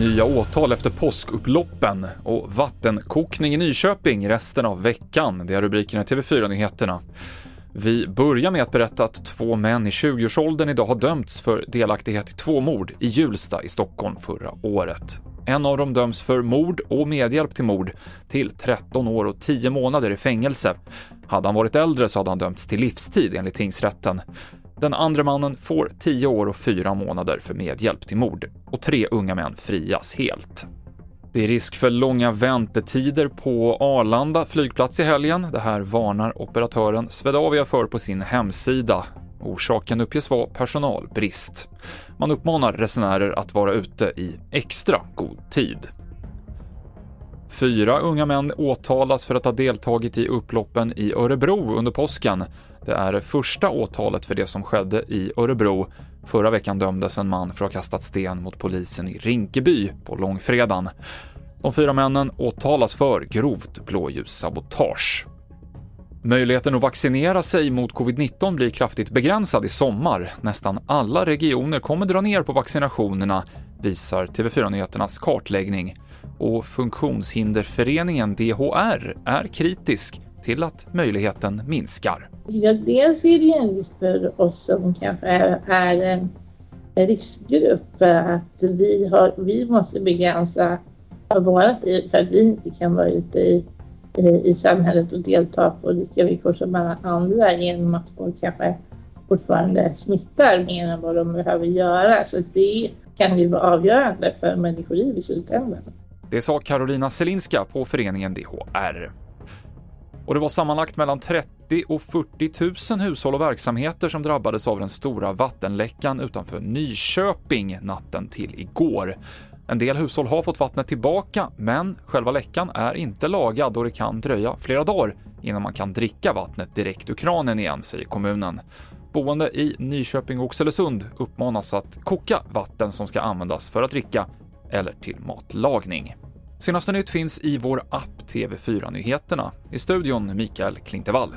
Nya åtal efter påskupploppen och vattenkokning i Nyköping resten av veckan. Det är rubrikerna i TV4-nyheterna. Vi börjar med att berätta att två män i 20-årsåldern idag har dömts för delaktighet i två mord i Hjulsta i Stockholm förra året. En av dem döms för mord och medhjälp till mord till 13 år och 10 månader i fängelse. Hade han varit äldre så hade han dömts till livstid enligt tingsrätten. Den andra mannen får 10 år och 4 månader för medhjälp till mord och tre unga män frias helt. Det är risk för långa väntetider på Arlanda flygplats i helgen. Det här varnar operatören Swedavia för på sin hemsida. Orsaken uppges vara personalbrist. Man uppmanar resenärer att vara ute i extra god tid. Fyra unga män åtalas för att ha deltagit i upploppen i Örebro under påsken. Det är det första åtalet för det som skedde i Örebro. Förra veckan dömdes en man för att ha kastat sten mot polisen i Rinkeby på långfredagen. De fyra männen åtalas för grovt blåljussabotage. Möjligheten att vaccinera sig mot covid-19 blir kraftigt begränsad i sommar. Nästan alla regioner kommer dra ner på vaccinationerna, visar TV4-nyheternas kartläggning. Och Funktionshinderföreningen DHR är kritisk till att möjligheten minskar. Ja, dels är det en risk för oss som kanske är en riskgrupp att vi, har, vi måste begränsa vårt liv för att vi inte kan vara ute i, i, i samhället och delta på lika villkor som alla andra genom att folk kanske fortfarande smittar mer än vad de behöver göra. Så det kan ju vara avgörande för människoliv i slutändan. Det sa Carolina Selinska på föreningen DHR. Och det var sammanlagt mellan 30 och 40 000 hushåll och verksamheter som drabbades av den stora vattenläckan utanför Nyköping natten till igår. En del hushåll har fått vattnet tillbaka, men själva läckan är inte lagad och det kan dröja flera dagar innan man kan dricka vattnet direkt ur kranen igen, säger kommunen. Boende i Nyköping och Oxelösund uppmanas att koka vatten som ska användas för att dricka eller till matlagning. Senaste nytt finns i vår app TV4 Nyheterna. I studion Mikael Klintevall.